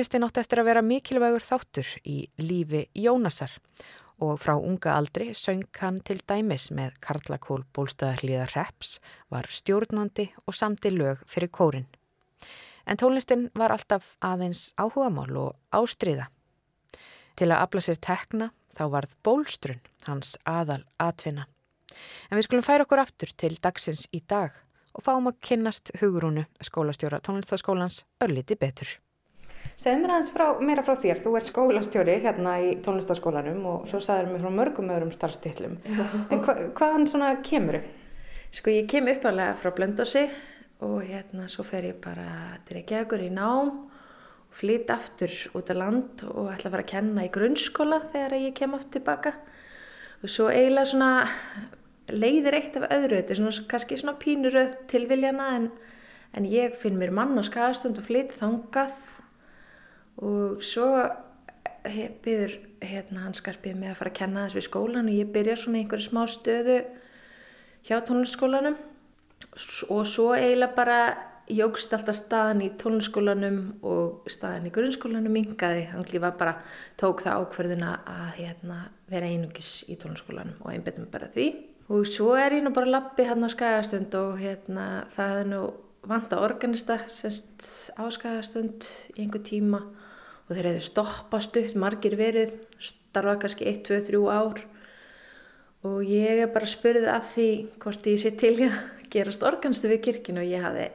Tónlistin átti eftir að vera mikilvægur þáttur í lífi Jónasar og frá unga aldri söng hann til dæmis með Karlakól bólstaðarliðar Reps, var stjórnandi og samti lög fyrir kórin. En tónlistin var alltaf aðeins áhugamál og ástriða. Til að afla sér tekna þá varð bólstrun hans aðal atvinna. En við skulum færa okkur aftur til dagsins í dag og fáum að kynnast hugurúnu skólastjóra tónlistaskólans örliti betur. Segð mér aðeins frá, meira frá þér, þú ert skólastjóri hérna í tónlistaskólanum og svo sagður mér frá mörgum öðrum starfstillum. En hva, hvaðan svona kemur þau? Sko ég kem uppalega frá Blöndósi og hérna svo fer ég bara til Reykjavíkur í nám og flýt aftur út af land og ætla að fara að kenna í grunnskóla þegar ég kem aftur tilbaka. Og svo eiginlega svona leiðir eitt af öðru, þetta er svona kannski svona pínuröð tilviljana en, en ég finn mér mann á skagastund og flýt þangað og svo byrður hérna hann skarpið með að fara að kenna þess við skólan og ég byrja svona einhverju smá stöðu hjá tónlistaskólanum og svo eiginlega bara jógst alltaf staðan í tónlistaskólanum og staðan í grunnskólanum mingaði, þannig að bara tók það ákverðina að hérna, vera einungis í tónlistaskólanum og einbettum bara því. Og svo er ég nú bara lappi hann á skagastund og hérna það er nú vanda organista semst á skagastund í einhver tíma og þeir hefðu stoppast upp, margir verið, starfa kannski 1, 2, 3 ár. Og ég bara spurðið að því hvort ég sé til að gerast organstu við kirkina og ég hafði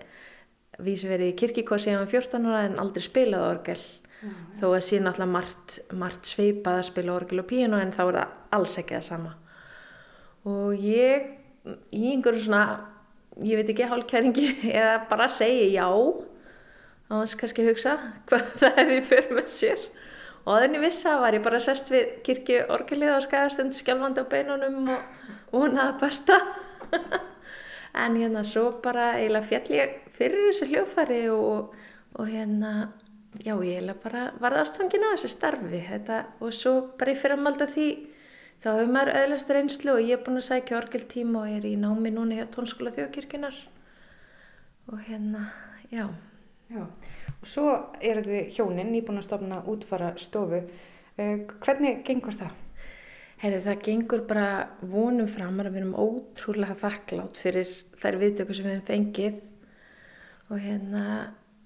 vísi verið í kirkikór síðan 14 ára en aldrei spilað orgel. Mm. þó að síðan alltaf margt, margt sveipað að spila orgel og píano en þá er það alls ekki það sama. Og ég í einhverju svona ég veit ekki hálfkæringi eða bara segi já á þess kannski hugsa hvað það hefði fyrir með sér. Og þenni vissa var ég bara sest við kirkju orgelið á skæðastund skjálfandi á beinunum og vonaði besta. En hérna svo bara eiginlega fjall ég fyrir þessu hljófari og, og hérna já ég eiginlega bara varði ástfangin á þessu starfi. Þetta, og svo bara ég fyrir að malda því þá hefur maður öðlast reynslu og ég er búin að sækja orgeltíma og er í námi núna hjá tónskóla þjóðkirkjunar og hérna já Já, og svo eru þið hjóninn nýbúin að stofna útfara stofu. Uh, hvernig gengur það? Heyrðu, það gengur bara vonum framar að við erum ótrúlega þakklátt fyrir þær viðtöku sem við hefum fengið og hérna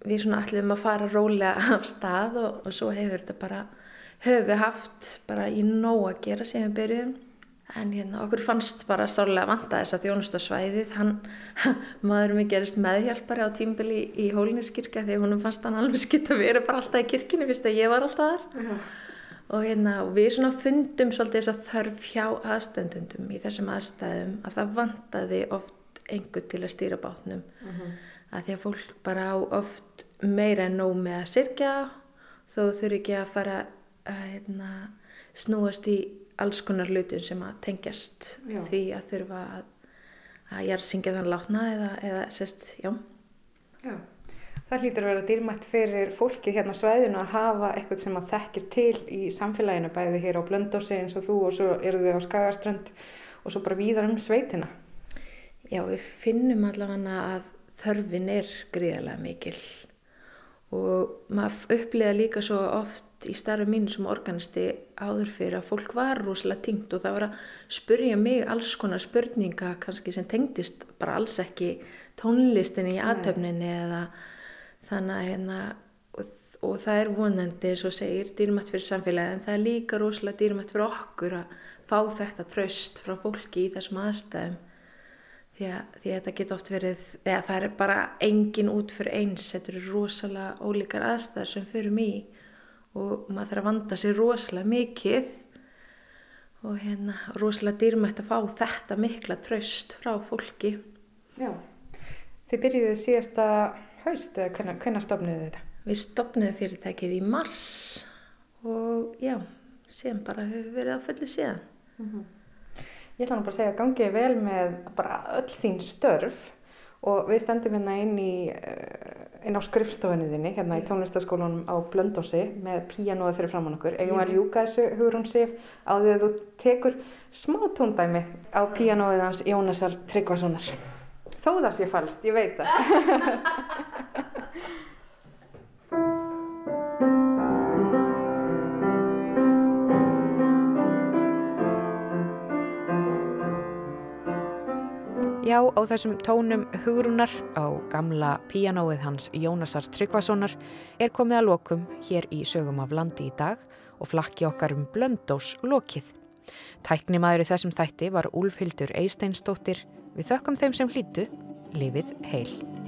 við svona ætlum að fara rólega af stað og, og svo hefur þetta bara höfu haft bara í nóg að gera sem við byrjum En hérna, okkur fannst bara sálega vanta þess að þjónustasvæðið, hann, maður mig gerist meðhjálpari á tímbili í, í Hóliniskirkja því húnum fannst hann alveg skipt að vera bara alltaf í kirkina, fyrst að ég var alltaf þar. Uh -huh. Og hérna, við svona fundum svolítið þess að þörf hjá aðstendendum í þessum aðstæðum að það vantaði oft einhver til að stýra bátnum. Uh -huh. Að því að fólk bara á oft meira en nóg með að sirkja þó þurfi ekki að fara að hérna, snúast í alls konar hlutum sem að tengjast já. því að þurfa að, að jarðsingja þann látna eða, eða sérst, já. já. Það hlýtur að vera dýrmætt fyrir fólki hérna svæðinu að hafa eitthvað sem að þekkir til í samfélaginu bæði hér á Blöndósi eins og þú og svo eru þau á Skagaströnd og svo bara víðar um sveitina. Já, við finnum allavega að þörfin er gríðarlega mikil og maður uppliða líka svo oft í starfi mínu sem organisti áður fyrir að fólk var rosalega tingt og það var að spurja mig alls konar spurninga kannski sem tengdist bara alls ekki tónlistinni í aðtöfninni eða þannig að hérna og, og það er vonandi eins og segir dýrmætt fyrir samfélagi en það er líka rosalega dýrmætt fyrir okkur að fá þetta tröst frá fólki í þessum aðstæðum því að, því að þetta getur oft verið eða það er bara engin út fyrir eins þetta eru rosalega ólíkar aðstæðar sem fyrir mig og maður þarf að vanda sér rosalega mikið og hérna rosalega dýrmætt að fá þetta mikla tröst frá fólki. Já, þið byrjuðu síðasta haust eða hvernig, hvernig stopnuðu þetta? Við stopnuðu fyrirtækið í mars og já, sem bara hefur verið á fulli síðan. Mm -hmm. Ég ætla nú bara að segja að gangið vel með bara öll þín störf og við stendum hérna inn í uh, inn á skrifstofunni þinni hérna í tónlistaskólanum á Blöndósi með píanóði fyrir framann okkur. Eigum að ljúka þessu Hugrún Sif á því að þú tekur smá tóndæmi á píanóðið hans Jónasar Tryggvasonar. Þó það sé falskt, ég veit það Já, á þessum tónum hugrunar á gamla píanóið hans Jónasar Tryggvasonar er komið að lokum hér í sögum af landi í dag og flakki okkar um blöndós lokið. Tæknimaður í þessum þætti var Úlfhildur Eisteinstóttir við þökkum þeim sem hlýtu, lifið heil.